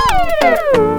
¡Woo!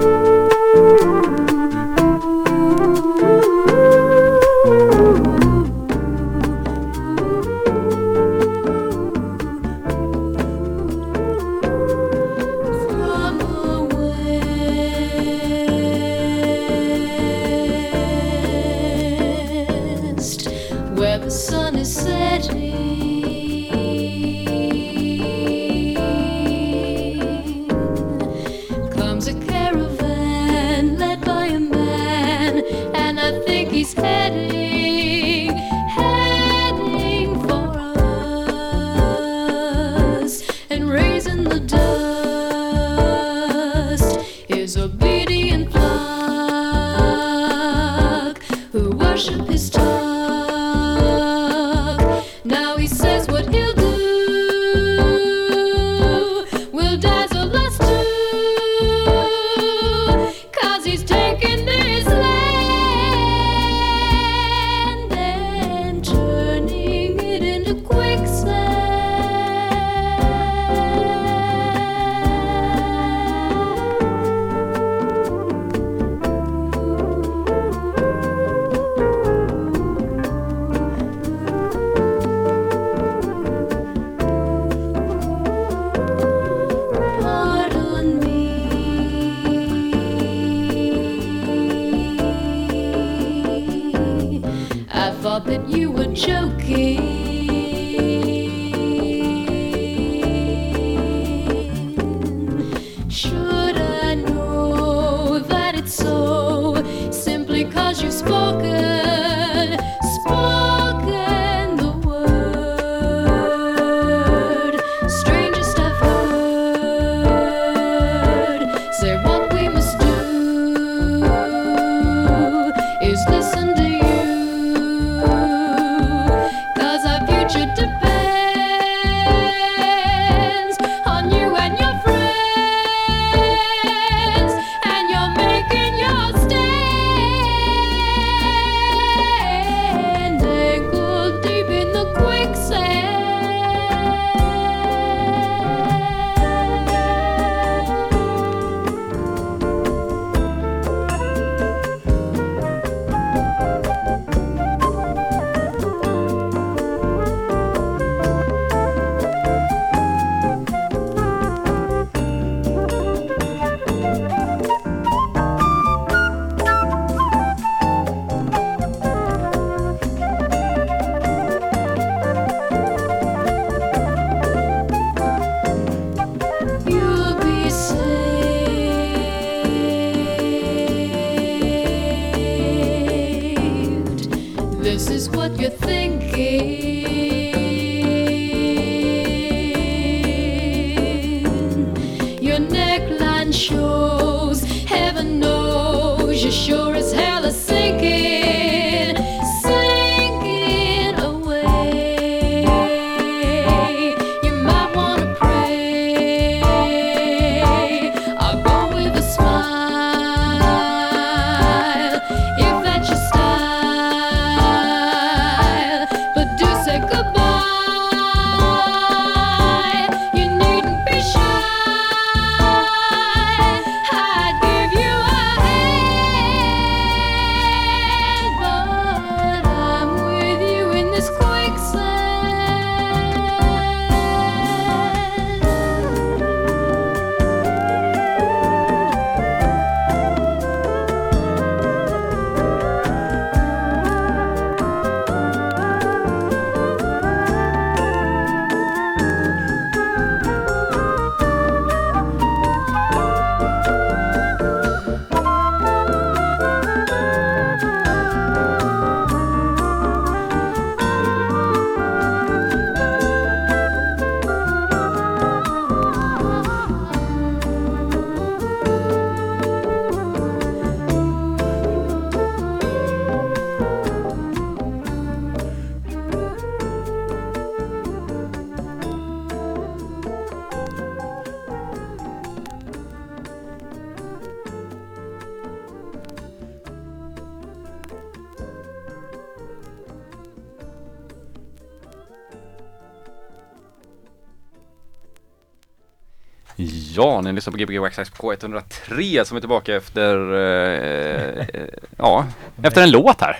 Ja, ni lyssnar på Gbg Waxax på K103 som är tillbaka efter, eh, eh, ja, efter en låt här.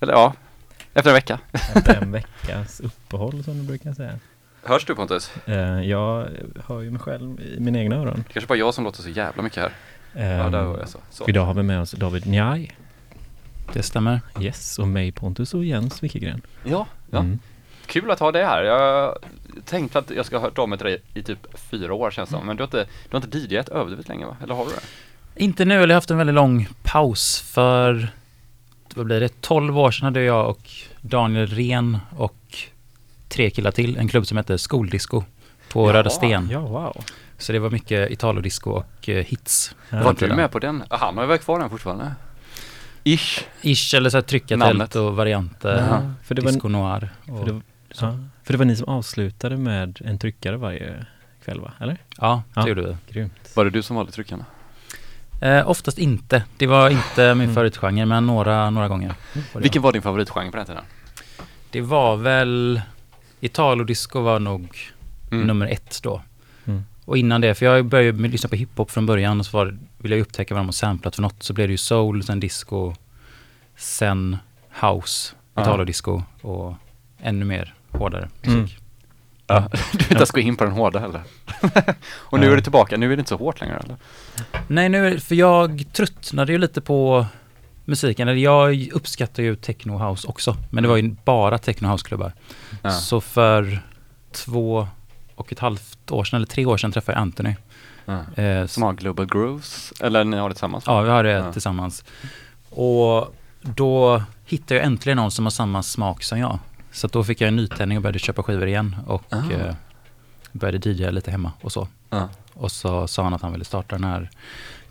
Eller ja, efter en vecka. Efter en veckas uppehåll som du brukar säga. Hörs du Pontus? Eh, jag hör ju mig själv i mina egna öron. Det kanske bara jag som låter så jävla mycket här. Ja, där var jag så. så. Idag har vi med oss David Njaj. Det stämmer. Yes, och mig Pontus och Jens Wikegren. Ja, ja. Mm. Kul att ha det här. Jag tänkte att jag ska ha hört av mig till dig i typ fyra år känns det som. Men du har inte, du har inte DJat överdrivet länge va? Eller har du det? Inte nu, eller jag har haft en väldigt lång paus för, vad blir det, 12 år sedan hade jag och Daniel Ren och tre killar till en klubb som hette Skoldisco på Jaha. Röda Sten. Ja, wow. Så det var mycket Italodisco och eh, hits. Ja, var du med på den? Han har ju väl kvar den fortfarande? Ish. Ish eller så här trycka Namnet. tält och varianter. Ja, för det var- Disco noir. Och, För det. Ja, för det var ni som avslutade med en tryckare varje kväll va? Eller? Ja, det Ja. gjorde vi. Grymt. Var det du som valde tryckarna? Eh, oftast inte. Det var inte min Mm. favoritgenre, men några, några gånger. var det. Vilken var din favoritgenre på den tiden? Det var väl Italodisco var nog Mm. nummer ett då. Mm. Och innan det, för jag började med- lyssna på hiphop från början och så var, ville jag upptäcka vad de har samplat för något. Så blev det ju soul, sen disco, sen house, Ja. Italodisco och ännu mer hårdare Mm. musik. Ja, du vill inte ens gå in på den hårda heller. och nu Ja. är du tillbaka, nu är det inte så hårt längre eller? Nej, nu är för jag tröttnade ju lite på musiken. Jag uppskattar ju techno house också, men det var ju bara techno house-klubbar. Ja. Så för två och ett halvt år sedan, eller tre år sedan, träffade jag Anthony. Ja. Eh, Som har Global Grooves, eller ni har det tillsammans? Ja, vi har det tillsammans. Och då hittade jag äntligen någon som har samma smak som jag. Så då fick jag en nytändning och började köpa skivor igen och eh, började DJa lite hemma och så. Ja. Och så sa han att han ville starta den här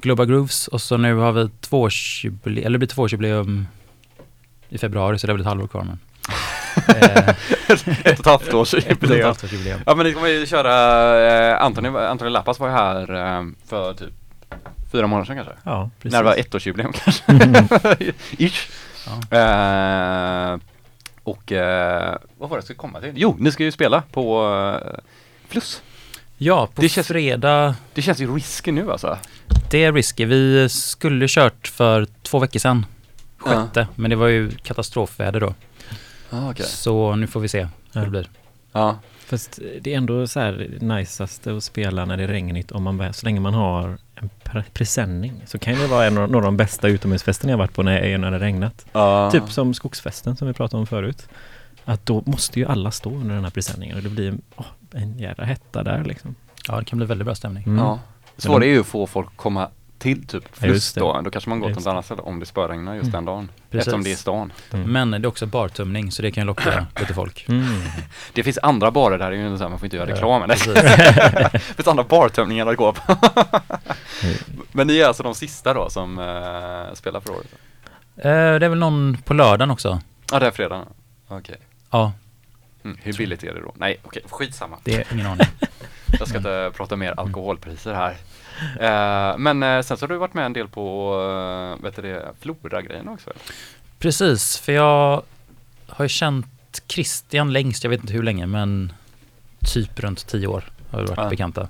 Global Grooves och så nu har vi tvåårsjubileum, eller det blir tvåårsjubileum i februari så det är väl ett halvår kvar men. Ett och ett halvt års ett och ett jubileum. Ja men det kommer ju köra, eh, Antoni, Antoni Lappas var ju här eh, för typ fyra månader sedan kanske? Ja, precis. När det var ettårsjubileum kanske? Ish. Ja. Eh, och eh, vad var det jag skulle komma till? Jo, ni ska ju spela på eh, Plus. Ja, på Det känns- fredag, Det känns ju risky nu alltså. det är risky. Vi skulle kört för två veckor sedan. sjätte, men det var ju katastrofväder då. Ja, okej. Så nu får vi se hur Ja. det blir. Ja. Fast det är ändå så här najsaste att spela när det är regnigt om man, så länge man har en pre- presenning. Så kan det vara en av, några av de bästa utomhusfesterna jag varit på när, är när det regnet. Ja. Typ som skogsfesten som vi pratade om förut. Att då måste ju alla stå under den här presenningen och det blir åh, en jävla hetta där liksom. Ja, det kan bli väldigt bra stämning. Mm. Ja. Svårt är ju att få folk komma till typ Ja, just Plus då. Då kanske man går till något annat ställe om det spöregnar just Mm. den dagen. Precis. Eftersom det är stan. Mm. Men det är också bartumning så det kan locka lite folk. Mm. Det finns andra barer där, det är ju så här, man får inte göra Ja, reklam men det finns andra bartömningar att gå på. Mm. men ni är alltså de sista då som eh, spelar för året? Eh, det är väl någon på lördagen också. Ja, det är fredagen. Okej. Ja, Mm. Hur billigt är det då? Nej, okej, skitsamma. det är ingen aning. Jag ska inte prata mer alkoholpriser här. Eh, men eh, sen så har du varit med en del på, uh, vet du det, Flora-grejen också? Precis, för jag har ju känt Christian längst, jag vet inte hur länge, men typ runt tio år har vi varit Ja. bekanta.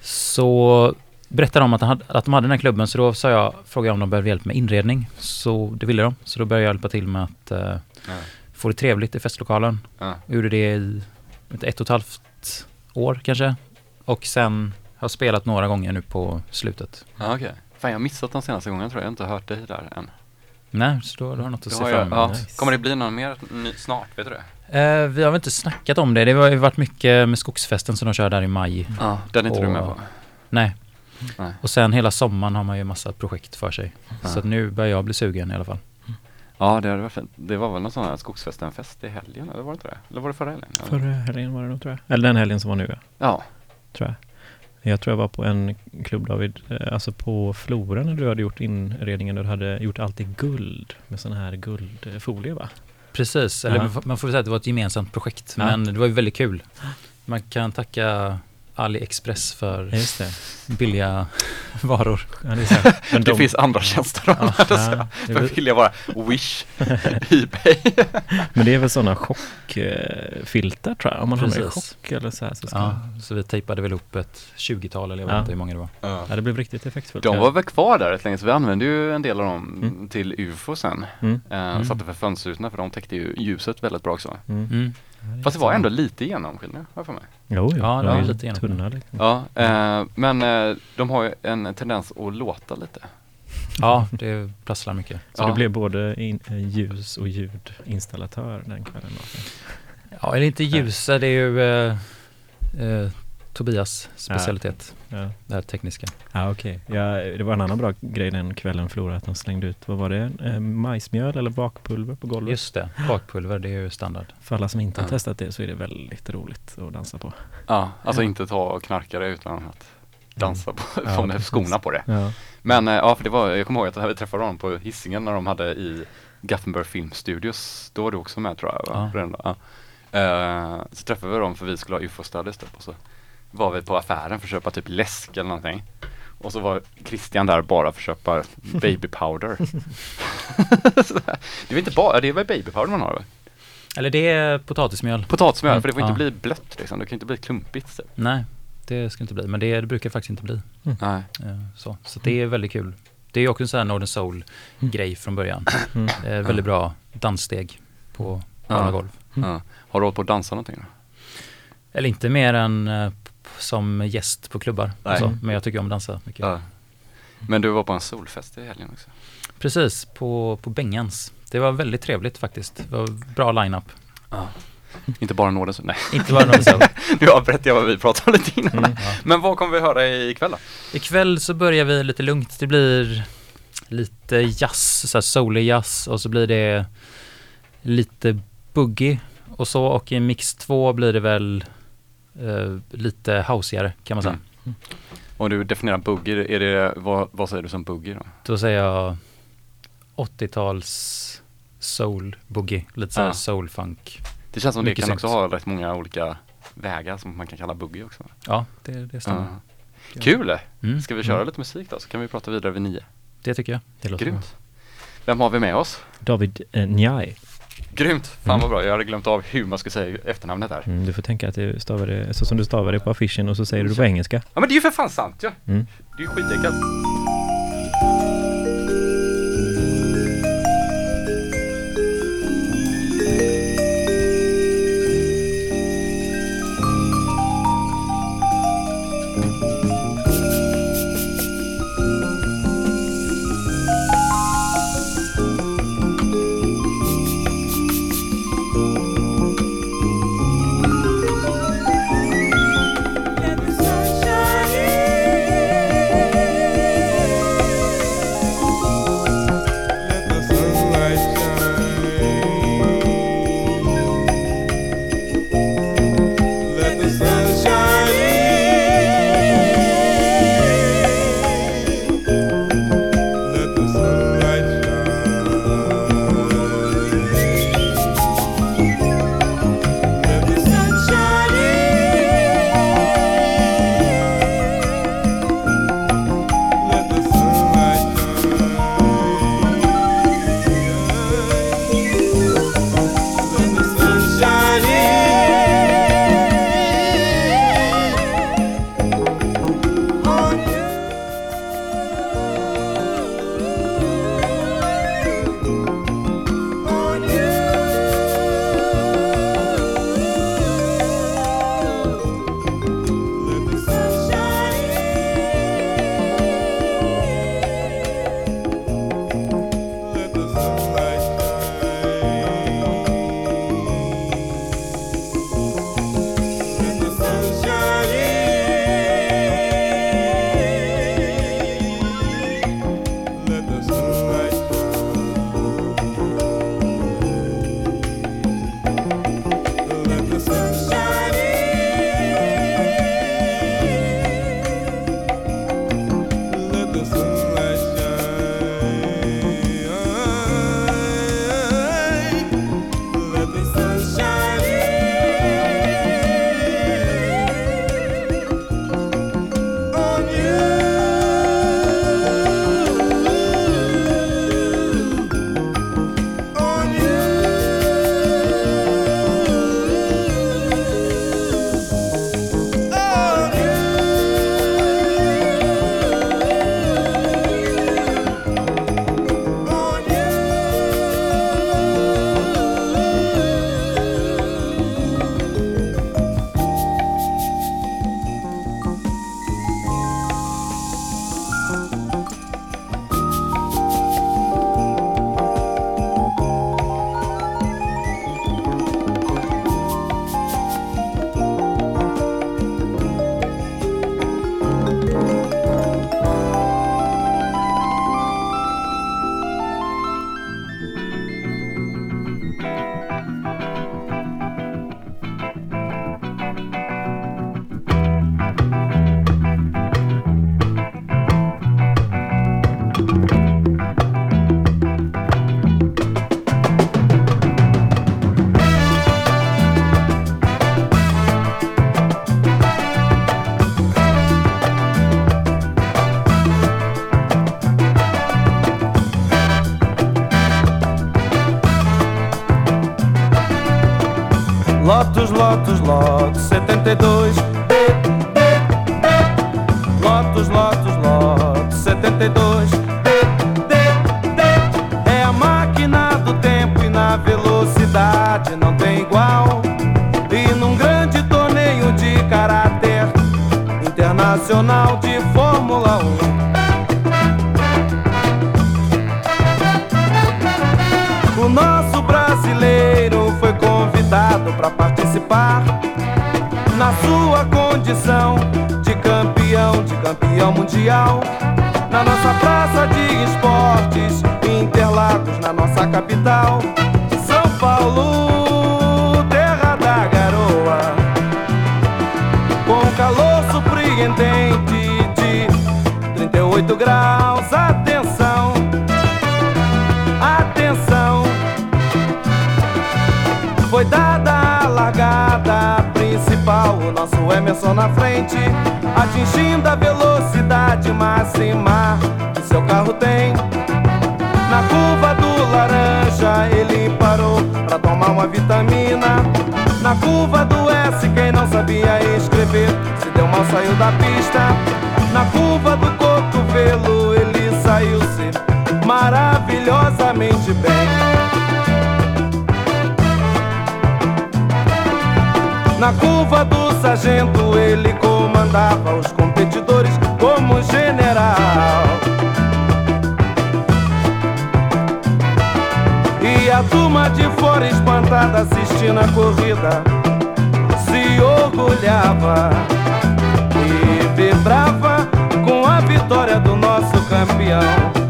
Så berättade de att, hade, att de hade den här klubben, så då sa jag, frågade jag om de behövde hjälp med inredning. Så det ville de, så då började jag hjälpa till med att eh, Ja. få det trevligt i festlokalen. Ja. Jag gjorde det i ett och ett halvt år kanske. Och sen har jag spelat några gånger nu på slutet. Ja, okej. Fan, jag har missat de senaste gångerna tror jag. Jag har inte hört dig där än. Nej, så då, då har jag något att se har fram emot. ja. Nice. Kommer det bli någon mer ny, snart? Vet du det? Eh, vi har väl inte snackat om det. Det har ju varit mycket med skogsfesten som de kör där i maj. Ja, den är inte du med Och- på? Nej. Nej. Och sen hela sommaren har man ju massa projekt för sig. Ja. Så att nu börjar jag bli sugen i alla fall. Ja, det varit fint. Det var väl någon sån här skogsfesten-fest i helgen, eller var det inte det? Eller var det förra helgen? Ja. Förra helgen var det nog tror jag. Eller den helgen som var nu ja. Ja. tror jag. Jag tror jag var på en klubb David, eh, alltså på Flora när du hade gjort inredningen och du hade gjort allt i guld med sån här guldfolie va? Precis, eller Ja. man får- väl säga att det var ett gemensamt projekt. Ja. Men det var ju väldigt kul. Man kan tacka AliExpress för Ja, just det. billiga varor. Ja, det. Men Det de- finns andra tjänster de Ja, ja, det vill jag bara Wish, Ebay. Men det är väl sådana chockfiltar tror jag. Om man hamnar i Precis. chock eller så här så ska... Ja, så vi tejpade väl upp ett 20-tal eller jag vet inte hur många det var. Ja, det blev riktigt effektfullt. De var väl kvar där ett länge så vi använde ju en del av dem Mm. till UFO sen. Mm. Eh, Mm. Satte för fönsterrutorna för de täckte ju ljuset väldigt bra också. Mm. Fast det var ändå lite genomskinliga, har jag för mig. Jo, jo. Ja, det de var är ju lite genom- tunna liksom. Ja, eh, men eh, de har ju en tendens att låta lite. Ja, det prasslar mycket. Så Ja. det blev både in, eh, ljus och ljudinstallatör den kvällen. Då. Ja, eller inte ljusa, det är ju eh, eh, Tobias specialitet. Ja, Det här tekniska. ja okej. Ja, det var en annan bra grej den kvällen Flora att de slängde ut, vad var det? Eh, majsmjöl eller bakpulver på golvet? Just det, bakpulver, det är ju standard. För alla som inte har Ja. testat det så är det väldigt roligt att dansa på. Ja, alltså Ja. inte ta och knarka det utan att dansa på, med precis. skorna på det. Ja. Men eh, ja, för det var, jag kommer ihåg att vi träffade dem på Hisingen när de hade i Gothenburg Film Studios. Då var du också med tror jag. Va? Ja. Eh, så träffade vi dem för vi skulle ha ufo studies typ och så var vi på affären för att köpa typ läsk eller någonting. Och så var Christian där bara för att köpa baby powder. Så det är inte bara, det är väl baby powder man har väl? Eller det är potatismjöl. Potatismjöl, Mm, för det får ja. inte bli blött liksom. Det kan inte bli klumpigt. Typ. Nej, det ska inte bli. Men det, det brukar faktiskt inte bli. Nej. Eh, så så det är väldigt kul. Det är också en sån här Northern Soul-grej från början. Mm. Eh, väldigt bra danssteg på Ja. alla golv. Ja. Har du hållit på att dansa någonting då? Eller inte mer än eh, som gäst på klubbar. och. Så, men jag tycker om att dansa mycket. Ja. Men du var på en solfest i helgen också? Precis, på, på Bengans. Det var väldigt trevligt faktiskt. Det var bra line-up. Ja. Inte bara Norden, nej. Inte bara Soul. Nu avbröt jag vad vi pratade om lite innan. Mm. Ja. Men vad kommer vi höra ikväll då? Ikväll så börjar vi lite lugnt. Det blir lite jazz, så här soulig jazz och så blir det lite boogie och så och i mix 2 blir det väl eh, lite houseigare kan man säga. Mm. Om du definierar boogie, är det, vad, vad säger du som boogie då? Då säger jag 80-tals soul boogie, lite så här Ja. soul funk. Det känns som det Mycket kan också snyggt. ha rätt många olika vägar som man kan kalla boogie också. Ja, det, det stämmer. Ja. Kul! Mm. Ska vi köra Mm. lite musik då så kan vi prata vidare vid nio. Det tycker jag. Det låter bra. Grymt! Vem har vi med oss? David eh, Njai. Grymt! Fan Mm. vad bra, jag hade glömt av hur man ska säga efternamnet här. Mm, du får tänka att du stavar det så som du stavar det på affischen och så säger du det på engelska. Ja men det är ju för fan sant ja! Mm. Det är ju skitenkelt. lotos, lotos 72 competidores como general. E a turma de fora espantada assistindo a corrida se orgulhava e vibrava com a vitória do nosso campeão.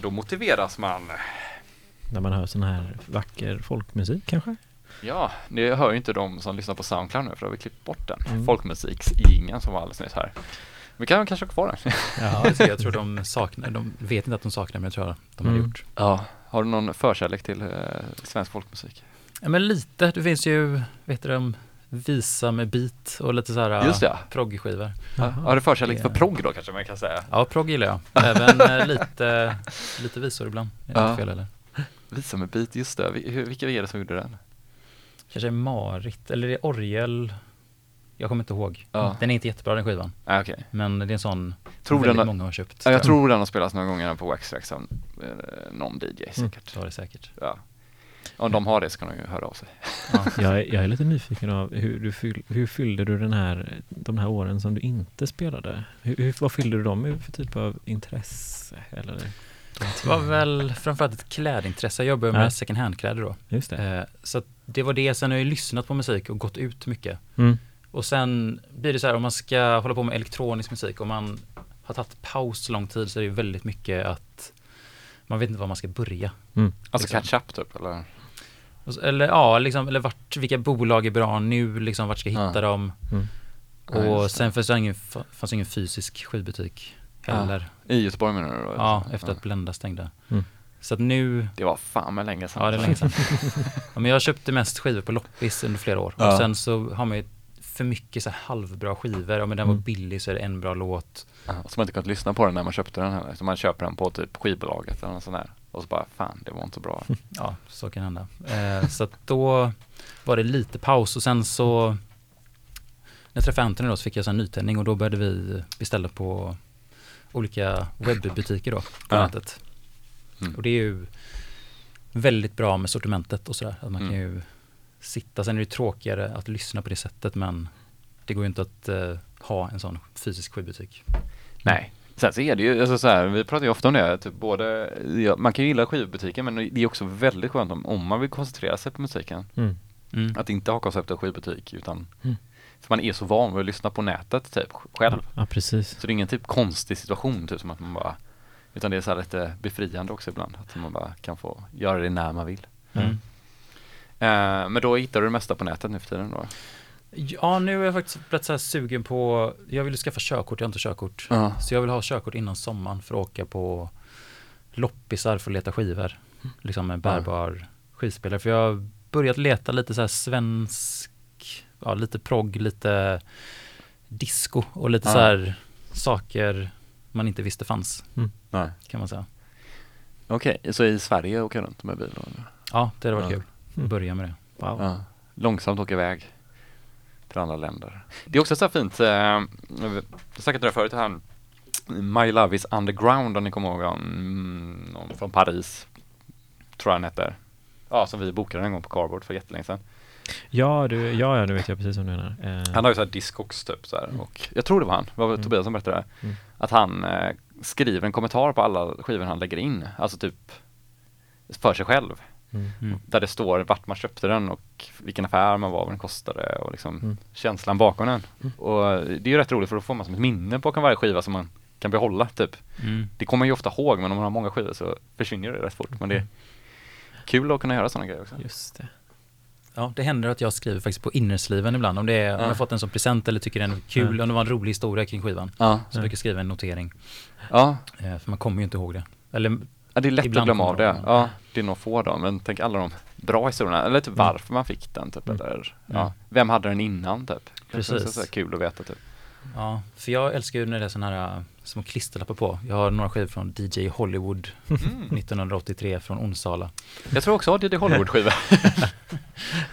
Då motiveras man. När man hör sån här vacker folkmusik kanske? Ja, det hör ju inte de som lyssnar på Soundcloud nu för då har vi klippt bort den. Mm. Folkmusiksjingeln som var alldeles nyss här. Vi kan kanske ha kvar den. Ja, jag, jag tror de saknar, de vet inte att de saknar men jag tror de har Mm. gjort. Ja. Har du någon förkärlek till eh, svensk folkmusik? Ja, men lite, det finns ju, vet du de, visa med beat och lite så här Just det. proggskivor. Ja. Har du förkärlek för progg då kanske man kan säga? Ja, progg gillar jag. Även eh, lite, lite visor ibland. Är Ja. fel eller? Visa med beat, just det. Vilka är det som gjorde den? Kanske Marit, eller det är Orgel. Jag kommer inte ihåg. Ja. Den är inte jättebra den skivan. Ah, Okej. Men det är en sån Tror väldigt den har- många har köpt. Ja, jag tror den har spelats några gånger på Waxtrax av eh, någon DJ säkert. Så var det säkert. Ja. Om de har det så kan de ju höra av sig. Ja. Jag är, jag är lite nyfiken av hur, du fyll, hur fyllde du den här, de här åren som du inte spelade? Hur, hur, vad fyllde du dem med för typ av intresse? Eller? Det var väl framförallt ett klädintresse. Jag jobbade med Ja. second hand-kläder då. Just det. Eh, så att det var det. Sen har jag ju lyssnat på musik och gått ut mycket. Mm. Och sen blir det så här om man ska hålla på med elektronisk musik och man har tagit paus lång tid så är det väldigt mycket att man vet inte var man ska börja. Alltså Liksom. catch up typ eller? Eller ja, liksom, eller vart, vilka bolag är bra nu, liksom vart ska jag hitta Ja. dem? Mm. Ja, Och det. sen fanns det ingen, fanns ingen fysisk skivbutik heller. I Göteborg menar du då? Ja, efter att Blenda stängde. Mm. Så att nu, Det var fan med länge sedan. ja det är länge sedan. ja, men jag köpte mest skivor på loppis under flera år. Ja. Och sen så har man ju för mycket så här halvbra skivor. Ja men den var Mm. billig så är det en bra låt. Ja, och så man inte kunnat lyssna på den när man köpte den heller. Så man köper den på typ skivbolaget eller något sånt där. Och så bara, fan det var inte så bra. Ja, så kan hända. Eh, så att då var det lite paus och sen så när jag träffade Anthony då så fick jag här nytändning och då började vi beställa på olika webbutiker då på Ja. nätet. Mm. Och det är ju väldigt bra med sortimentet och sådär. Att man kan Mm. ju sitta, sen är det ju tråkigare att lyssna på det sättet men det går ju inte att eh, ha en sån fysisk skivbutik. Nej. Sen så är det ju, alltså så här, vi pratar ju ofta om det, typ både, ja, man kan ju gilla skivbutiken men det är också väldigt skönt om, om man vill koncentrera sig på musiken. Mm. Mm. Att inte ha konceptet skivbutik utan, Mm. för man är så van vid att lyssna på nätet typ själv. Ja, precis. Så det är ingen typ konstig situation typ som att man bara, utan det är så här lite befriande också ibland, att man bara kan få göra det när man vill. Mm. Eh, men då hittar du det mesta på nätet nu för tiden då? Ja, nu är jag faktiskt blivit så här sugen på, jag vill skaffa körkort, jag har inte körkort. Ja. Så jag vill ha körkort innan sommaren för att åka på loppisar för att leta skivor. Liksom med bärbar skivspelare. För jag har börjat leta lite så här svensk, ja lite progg, lite disco och lite Ja. så här saker man inte visste fanns Nej. kan man säga. Okej, så i Sverige åker jag runt med bil? då? Ja, det hade varit Ja. kul att börja med det. Wow. Ja. Långsamt åka iväg till andra länder. Det är också så här fint, eh, jag har sagt det förut, här My Love is Underground om ni kommer ihåg honom, mm, från Paris, tror jag han heter. Ja, som vi bokade en gång på Cardboard för jättelänge sedan. Ja, du, ja, ja, nu vet jag precis vad du menar. Eh, Han har ju så här Discogs typ så här, och jag tror det var han, det var Mm. Tobias som berättade det. Mm. Att han eh, skriver en kommentar på alla skivor han lägger in, alltså typ för sig själv. Mm. Mm. Där det står vart man köpte den och vilken affär man var, vad den kostade och liksom Mm. känslan bakom den. Mm. Och det är ju rätt roligt för då får man som ett minne bakom varje skiva som man kan behålla typ. Mm. Det kommer man ju ofta ihåg men om man har många skivor så försvinner det rätt fort. Men det är kul att kunna göra sådana grejer också. Just det. Ja, det händer att jag skriver faktiskt på innersliven ibland. Om, det är, om Ja. jag fått en som present eller tycker den är kul, om det var en rolig historia kring skivan. Ja, Så brukar jag skriva en notering. ja. Eh, för man kommer ju inte ihåg det. Eller ja det är lätt Ibland att glömma av det. de. Ja, det är nog få då, men tänk alla de bra historierna, eller typ Mm. varför man fick den typ, Mm. eller ja, Mm. vem hade den innan typ. Precis. Så här kul att veta typ. Ja, för jag älskar ju när det är sådana här äh, små klisterlappar på. Jag har några skivor från DJ Hollywood 1983 från Onsala. Jag tror också att det är Hollywood-skivor.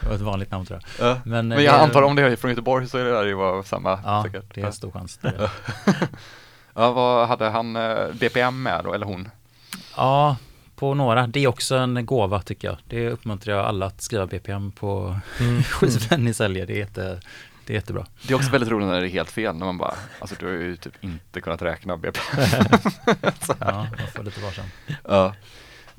Det var ett vanligt namn tror jag. ja. Men, Men eh, jag det- antar om det är från Göteborg så är det där ju var samma Ja, säkert. det är stor chans. Det är det. Ja, vad hade han eh, BPM med då, eller hon? Ja, på några. Det är också en gåva tycker jag. Det uppmuntrar jag alla att skriva BPM på Mm. skivan ni säljer. Det är, jätte, det är jättebra. Det är också väldigt roligt när det är helt fel, när man bara, alltså du har ju typ inte kunnat räkna BPM. Ja, man får lite varsam. ja.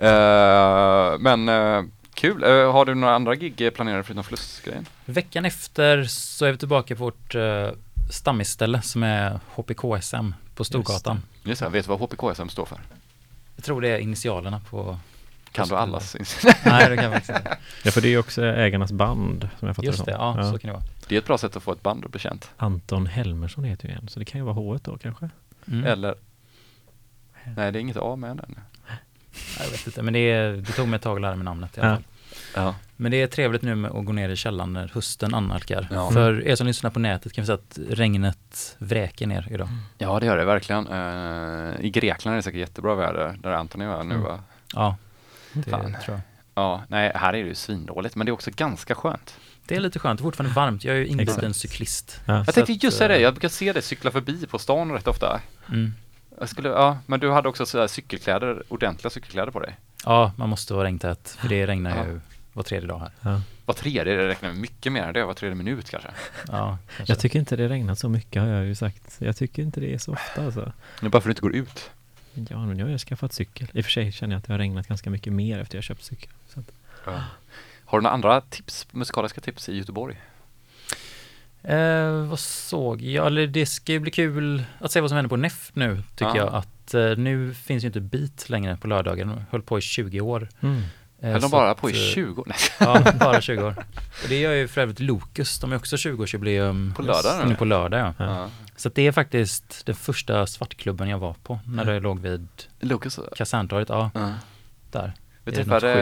Eh, men eh, kul, Eh, har du några andra gig planerade förutom Fluss-grejen? Veckan efter så är vi tillbaka på vårt uh, stammisställe som är HPKSM på Storgatan. Just det, vet du vad HPKSM står för? Jag tror det är initialerna på... Kan du allas? Nej, det kan jag faktiskt inte. Ja, för det är ju också ägarnas band som jag fattar Just det, som. ja, så kan det vara. Det är ett bra sätt att få ett band att bli känt. Anton Helmersson heter ju en, så det kan ju vara H1 då kanske. Mm. Eller Nej, det är inget A med den. Jag vet inte, men det, är, det tog mig ett tag att lära mig namnet i alla Ja. fall. Ja. Men det är trevligt nu med att gå ner i källaren när hösten annalkar. Ja. För er som lyssnar på nätet kan vi säga att regnet vräker ner idag. ja, det gör det verkligen. Eh, I Grekland är det säkert jättebra väder, där Antoni var nu Mm. va? Ja, det Fan. tror jag. Ja, nej, här är det ju svindåligt, men det är också ganska skönt. Det är lite skönt, fortfarande varmt. Jag är ju inbiten cyklist. Ja. Jag tänkte just säga det, eh, jag brukar se dig cykla förbi på stan rätt ofta. Mm. Jag skulle, ja, men du hade också sådär cykelkläder, ordentliga cykelkläder på dig. Ja, man måste vara regntät, för det regnar Ja. ju var tredje dag här. Ja. Var tredje, det räknar med mycket mer än det, var tredje minut kanske. Ja, kanske. Jag tycker inte det regnar så mycket har jag ju sagt. Jag tycker inte det är så ofta alltså. Det är bara för att du inte går ut. Ja, men jag har ju skaffat cykel. I och för sig känner jag att det har regnat ganska mycket mer efter jag köpt cykel. Så att, Har du några andra tips, musikaliska tips i Göteborg? Eh, vad såg jag? Eller det ska ju bli kul att se vad som händer på NEF nu, tycker Ja. jag. Att eh, nu finns ju inte Beat längre på lördagar. De höll på i 20 år. mm. Eh, Höll de bara att, på i eh, 20 år? Nej. Ja, bara 20 år. Och det gör ju för övrigt Lokus. De är också 20-årsjubileum. På lördag nu? Nu på lördag, ja. Ja. Så det är faktiskt den första svartklubben jag var på. När det låg vid? Kaserntorget. Ja, Ja. där. Vi träffade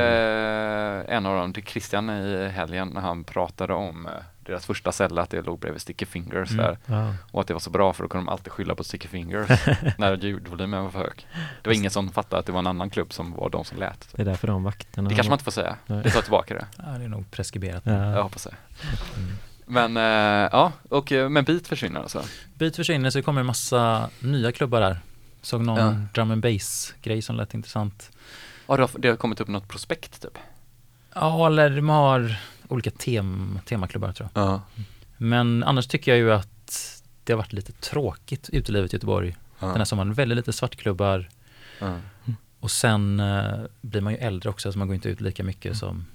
en av dem, till Christian i helgen, när han pratade om eh, deras första cell, att det låg bredvid Sticky Fingers Mm. där. ja. Och att det var så bra för då kunde de alltid skylla på Sticky Fingers när ljudvolymen var för hög. Det var ingen som fattade att det var en annan klubb som var de som lät. Det är därför de vakterna... Det kanske man inte får säga. Nej. Det tar tillbaka det. Ja, det är nog preskriberat. Ja. Jag hoppas det. Mm. Men eh, ja, och eh, men Beat försvinner alltså. Beat försvinner så det kommer en massa nya klubbar där. Såg någon Ja. drum and bass grej som lät intressant. Ja, det har, det har kommit upp något prospekt typ. Ja, eller de har olika tem, temaklubbar tror jag. Ja. Men annars tycker jag ju att det har varit lite tråkigt utelivet i Göteborg Ja. den här sommaren. Väldigt lite svartklubbar Ja. och sen eh, blir man ju äldre också så man går inte ut lika mycket som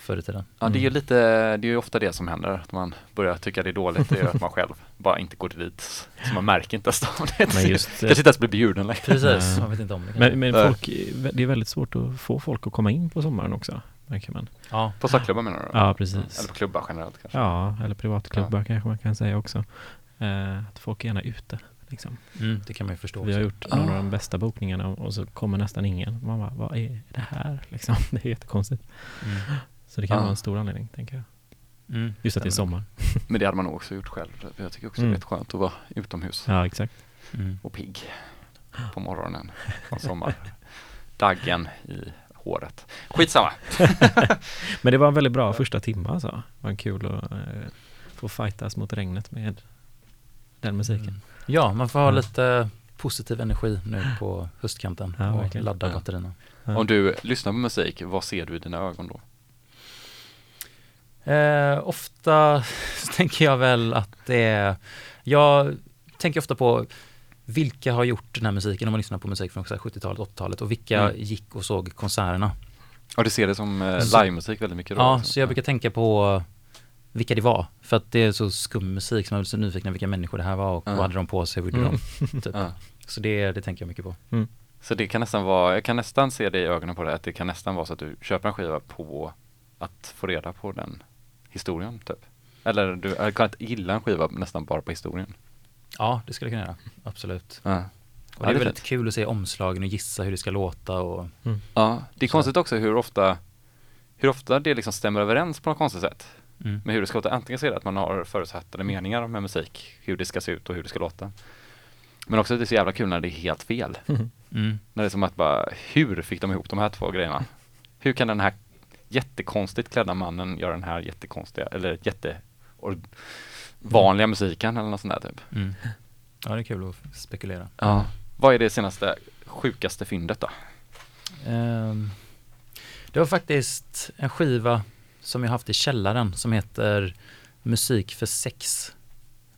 förr i tiden. Ja, det är ju Mm. lite, det är ju ofta det som händer, att man börjar tycka det är dåligt, det är att man själv bara inte går dit. Så man märker inte ens av det. Men just, Kanske inte ens blir bjuden längre. Precis, man vet inte om det. Men, men folk, det är väldigt svårt att få folk att komma in på sommaren också, märker man. Ja, På svartklubbar menar du? Ja, precis. Eller på klubbar generellt kanske? Ja, eller privatklubbar kanske man kan säga också. Eh, att folk är gärna ute. Liksom. mm, det kan man ju förstå Vi har gjort några av Ah. de bästa bokningarna och så kommer nästan ingen. Man bara, vad är det här? Liksom. Det är jättekonstigt. Mm. Så det kan Ah. vara en stor anledning, tänker jag. Mm, Just att det är sommar. Men det hade man nog också gjort själv. Jag tycker också Mm. det är rätt skönt att vara utomhus Ja, exakt. Mm. och pigg på morgonen på sommar. Daggen i håret. Skitsamma. Men det var en väldigt bra första timme alltså. Det var kul att eh, få fightas mot regnet med den musiken. Mm. Ja, man får ha Ja. lite positiv energi nu på höstkanten Ja, och verkligen. ladda batterierna. Ja. Om du lyssnar på musik, vad ser du i dina ögon då? Eh, ofta tänker jag väl att det är, jag tänker ofta på vilka har gjort den här musiken om man lyssnar på musik från så här 70-talet, 80-talet och vilka Mm. gick och såg konserterna. Ja, du ser det som eh, livemusik väldigt mycket då? Ja, liksom. så jag brukar tänka på vilka det var. För att det är så skum musik som jag blir så nyfiken vilka människor det här var och Ja. vad hade de på sig, vad gjorde Mm. de? Typ. Ja. Så det, det tänker jag mycket på. Så det kan nästan vara, jag kan nästan se det i ögonen på dig, att det kan nästan vara så att du köper en skiva på att få reda på den historien typ. Eller du kan inte gilla en skiva nästan bara på historien. Ja, det skulle jag kunna göra. Absolut. Ja, Och Ja, det är det är väldigt fint. kul att se omslagen och gissa hur det ska låta och ja det är Så. konstigt också hur ofta hur ofta det liksom stämmer överens på något konstigt sätt mm. med hur det ska låta. Antingen så är det att man har förutsatta meningar med musik, hur det ska se ut och hur det ska låta. Men också att det är så jävla kul när det är helt fel. Mm. När det är som att bara, hur fick de ihop de här två grejerna? Hur kan den här jättekonstigt klädda mannen göra den här jättekonstiga, eller jätte or- vanliga musiken eller något sånt där typ? Mm. Ja, det är kul att spekulera. Ja. Vad är det senaste sjukaste fyndet då? Ehm, det var faktiskt en skiva som jag haft i källaren som heter Musik för sex.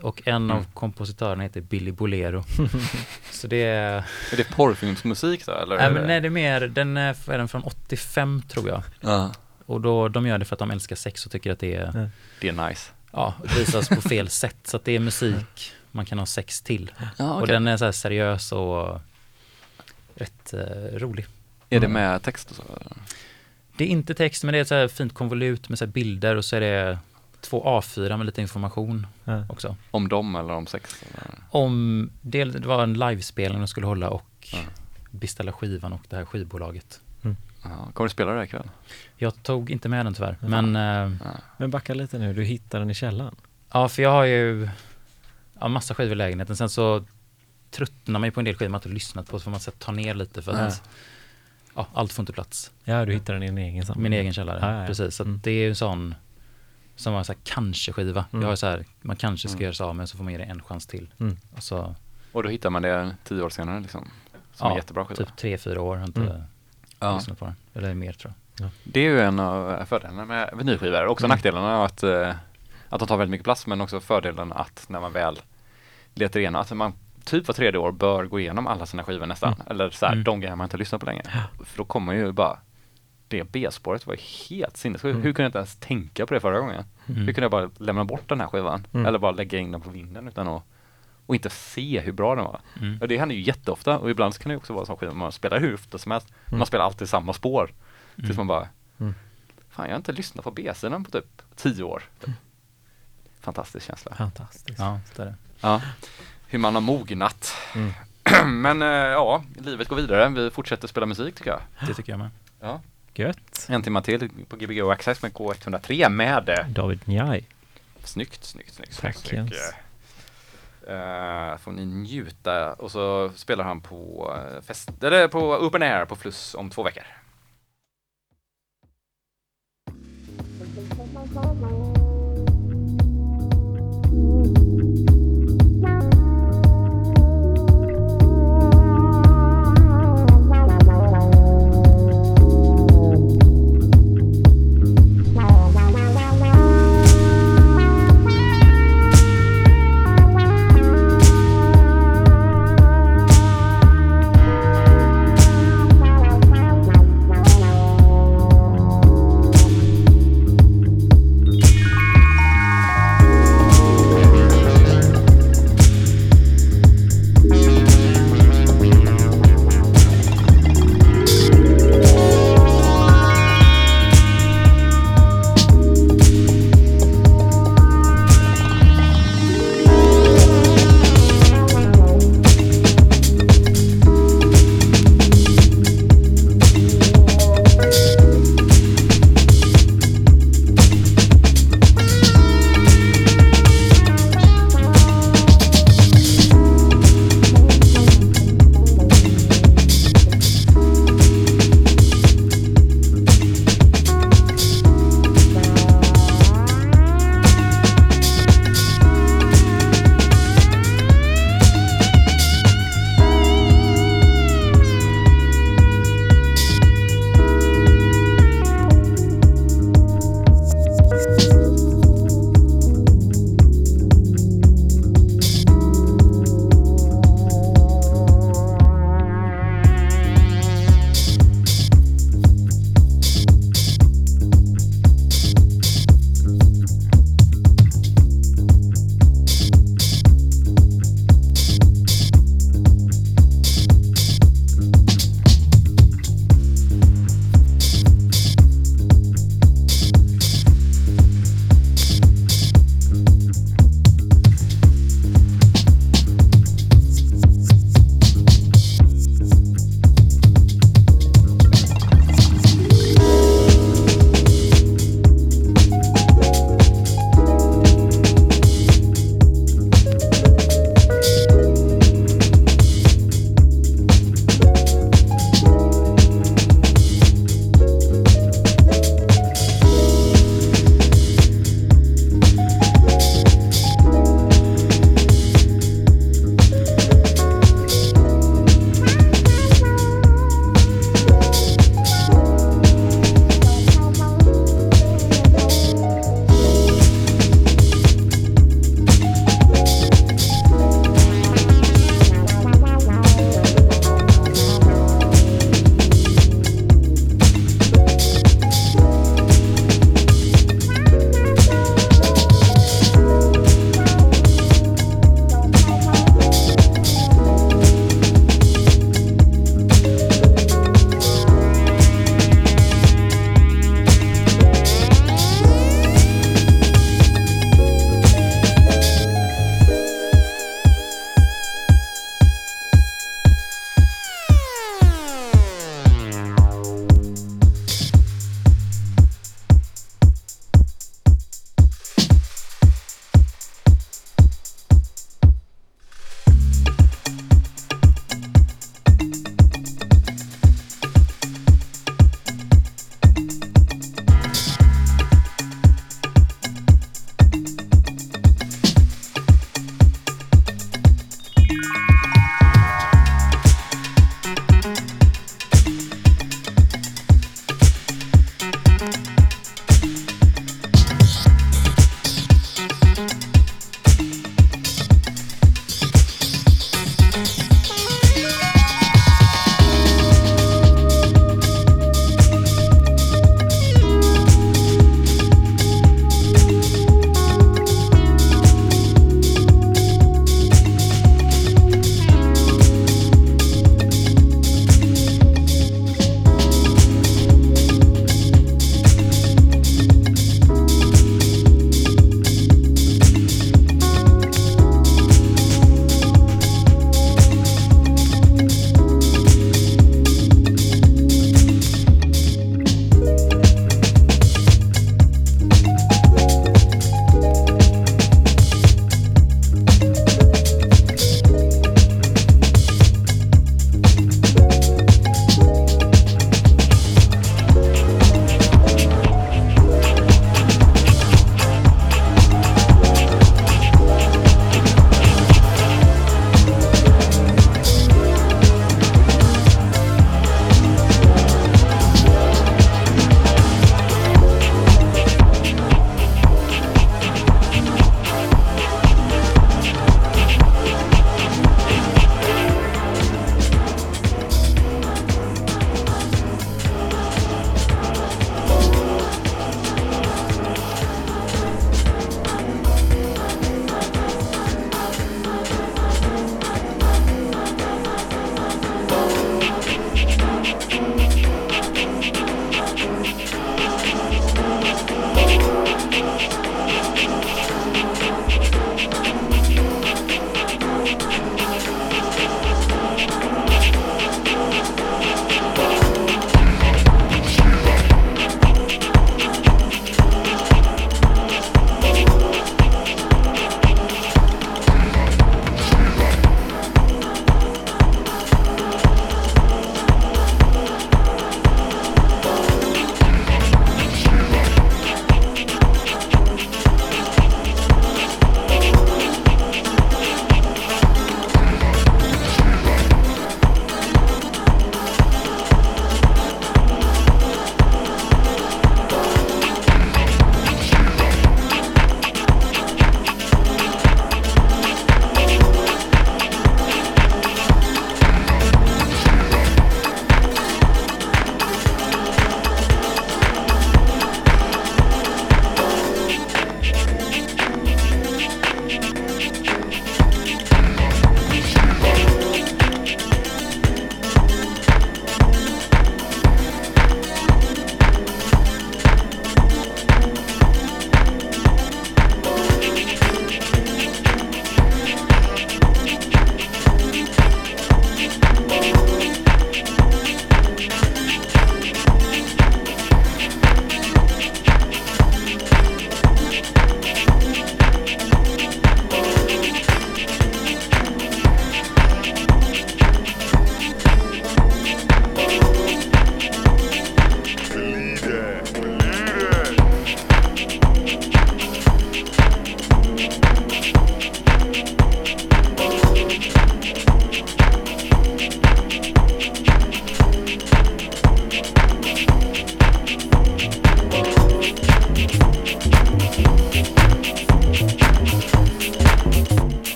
Och en av Mm. kompositörerna heter Billy Bolero. Så det är, Är det porrfilmsmusik då eller? nej, men det- nej det är mer, den är, är den från 85 tror jag. Ja. Och då, de gör det för att de älskar sex och tycker att det är, Det är nice. Ja, visas på fel sätt. Så att det är musik man kan ha sex till. Ja, Och den är så här seriös och rätt eh, rolig. Är det Mm. med text och så? Det är inte text men det är ett så här fint konvolut med så här bilder och så är det två A4 med lite information Ja. också. Om dem eller om sex? Eller? Om, det, det var en livespelning de skulle hålla och Ja. beställa skivan och det här skivbolaget. Ja, kommer du spela det här ikväll? Jag tog inte med den tyvärr, Ja. men eh, Men backa lite nu, du hittar den i källaren. ja, för jag har ju ja, massa skivor i lägenheten. Sen så tröttnar man ju på en del skivor man inte lyssnat på, så får man så ta ner lite för att ja, allt får inte plats. Ja, du hittar den i din egen samling. Min egen källare, Ja, ja, ja. precis. Så Mm. det är ju en sån som var så här kanske-skiva. Mm. Jag har så här, man kanske ska Mm. göra sig av med så får man ge det en chans till. Mm. Och så Och då hittar man det tio år senare liksom? Som Ja, en jättebra skiva? typ tre, fyra år inte Mm. Ja. lyssnat på den. Eller mer tror jag. Det är ju en av fördelarna med vinylskivor. Också Mm. nackdelarna att, eh, att de tar väldigt mycket plats men också fördelen att när man väl letar igenom, att man typ var tredje år bör gå igenom alla sina skivor nästan. Mm. Eller så här, Mm. de grejer man inte har lyssnat på länge. För då kommer ju bara det B-spåret var ju helt sinnessjukt. Mm. Hur kunde jag inte ens tänka på det förra gången? Mm. Hur kunde jag bara lämna bort den här skivan? Mm. Eller bara lägga in den på vinden utan att och inte se hur bra den var. Mm. Och det händer ju jätteofta och ibland kan det ju också vara så skiva man spelar hur ofta som helst. Mm. Man spelar alltid samma spår. Tills Mm. man bara Mm. Fan jag har inte lyssnat på B-sidan på typ tio år. Fantastisk känsla. Fantastiskt. Ja, det är det. Ja. Hur man har mognat. Mm. Men eh, ja, livet går vidare. Vi fortsätter spela musik tycker jag. Det tycker jag med. Ja. Gött. En timme till på Gbg Access med K103 med eh, David Njaj. Snyggt, snyggt, snyggt. Tack, snyggt, Uh, får ni njuta. Och så spelar han på, eh, fest, eller på Open Air på Fluss om två veckor. Mm.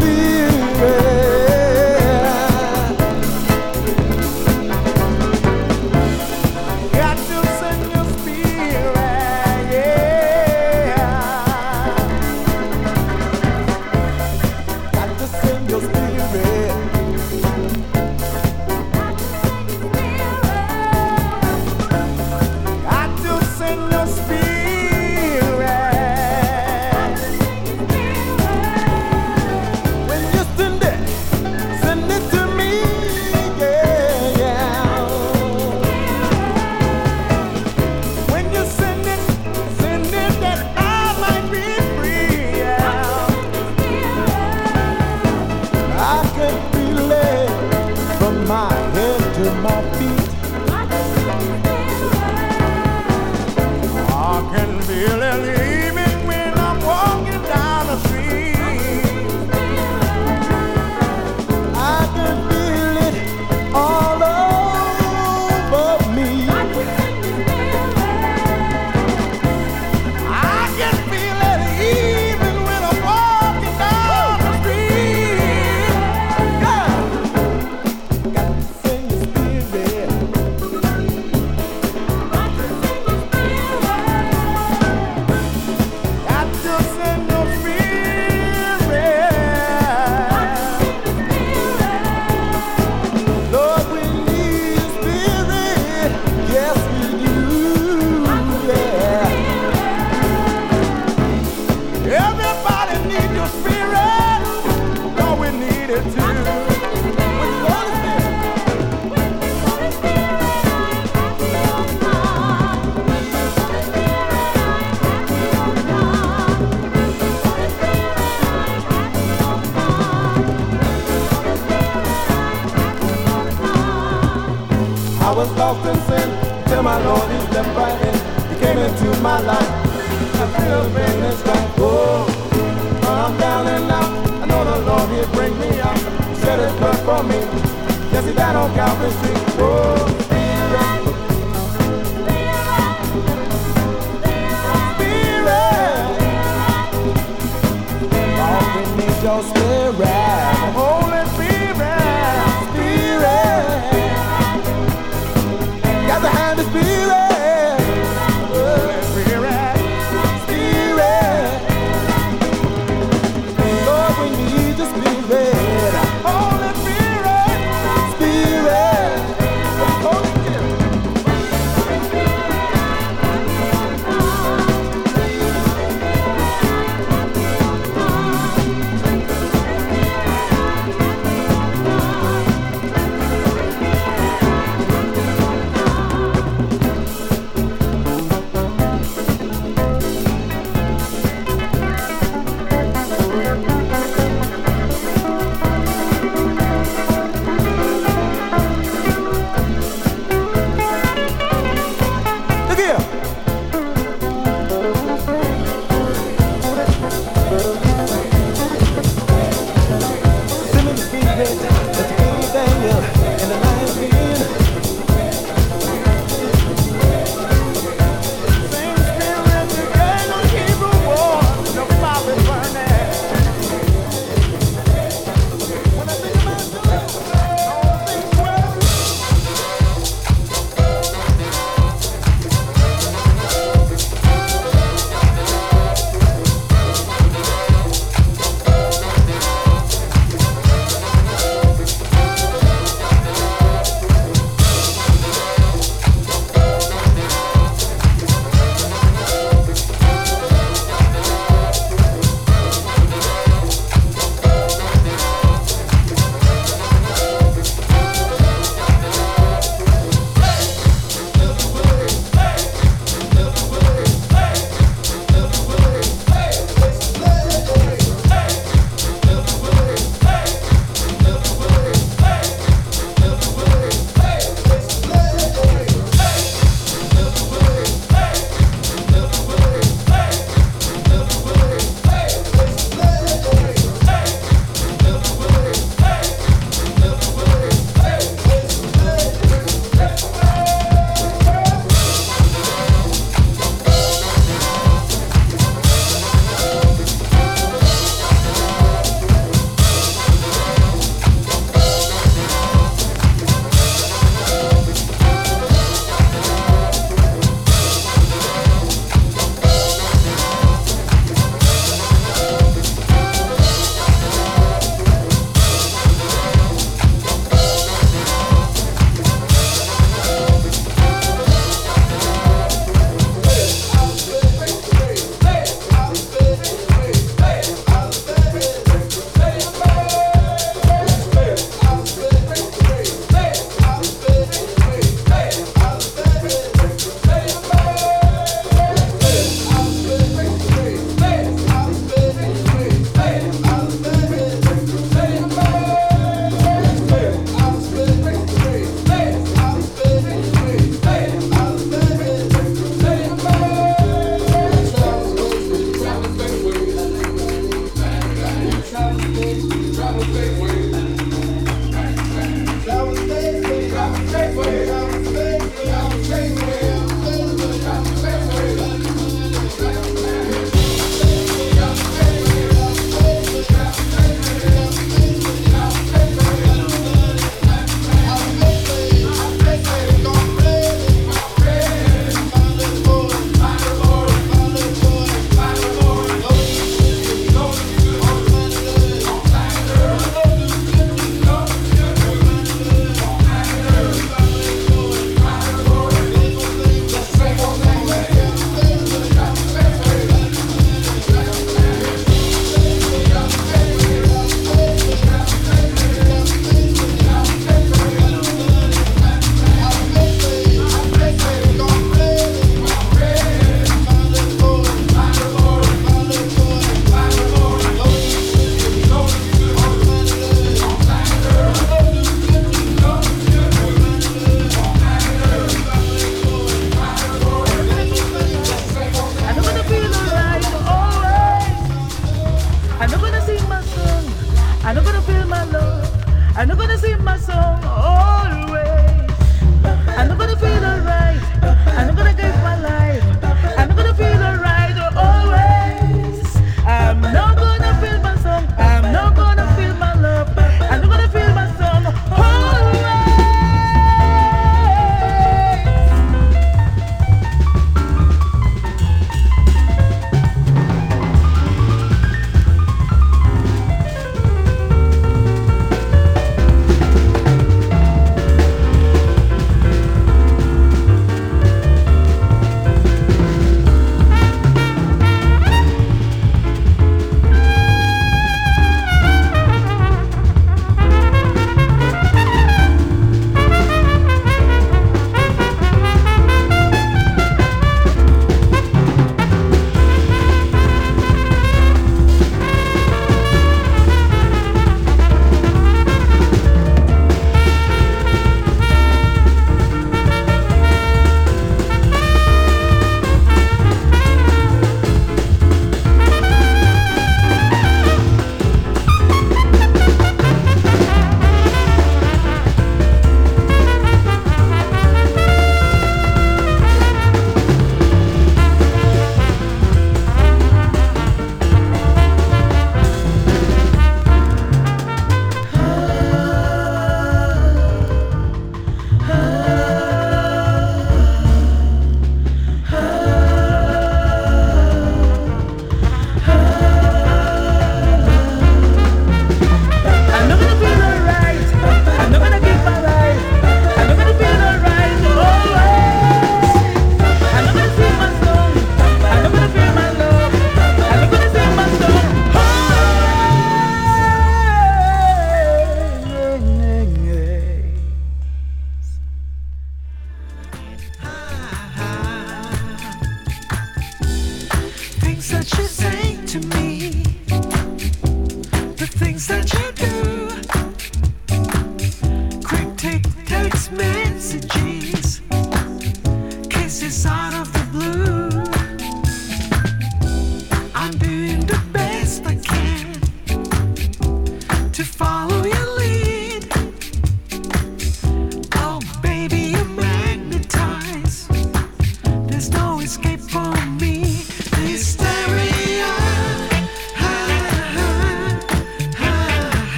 be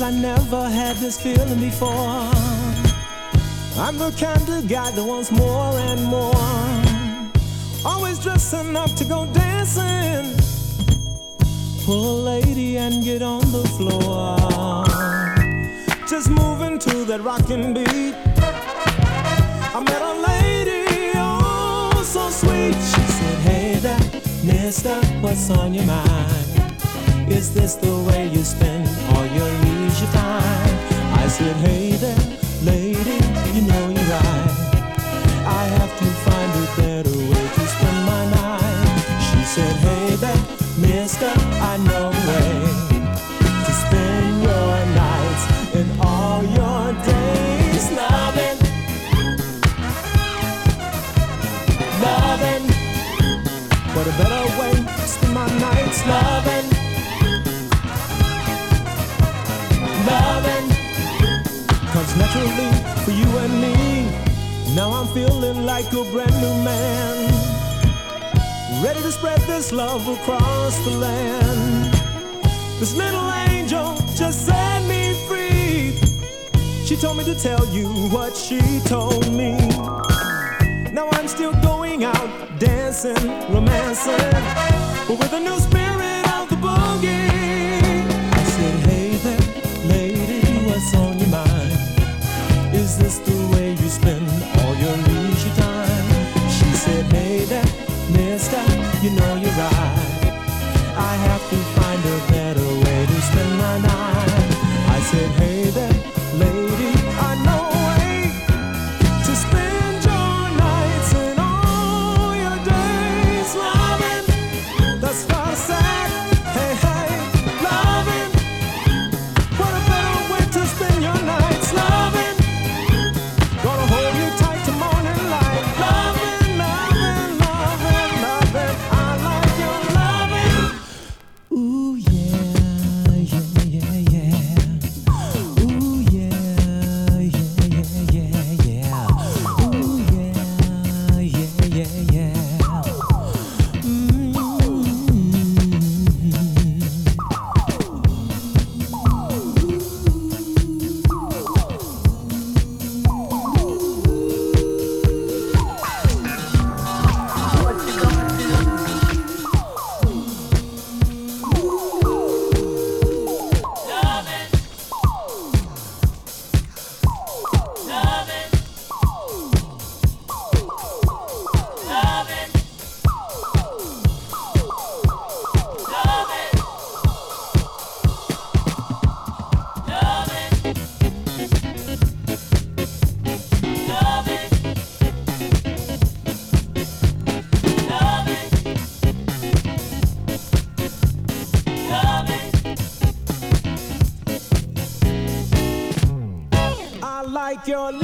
I never had this feeling before. I'm the kind of guy that wants more and more. Always dressing up to go dancing. Pull a lady and get on the floor. Just moving to that rockin' beat. I met a lady, oh, so sweet. She said, Hey there, mister, what's on your mind? Is this the way you spend all your leisure time? I said, Hey there, lady, you know you're right. I have to find a better way to spend my night. She said, Hey there, mister, I know a way to spend your nights and all your days loving. Loving. What a better way to spend my nights. Loving. Naturally for you and me. Now I'm feeling like a brand new man. Ready to spread this love across the land. This little angel just set me free. She told me to tell you what she told me. Now I'm still going out dancing, romancing, but with a new your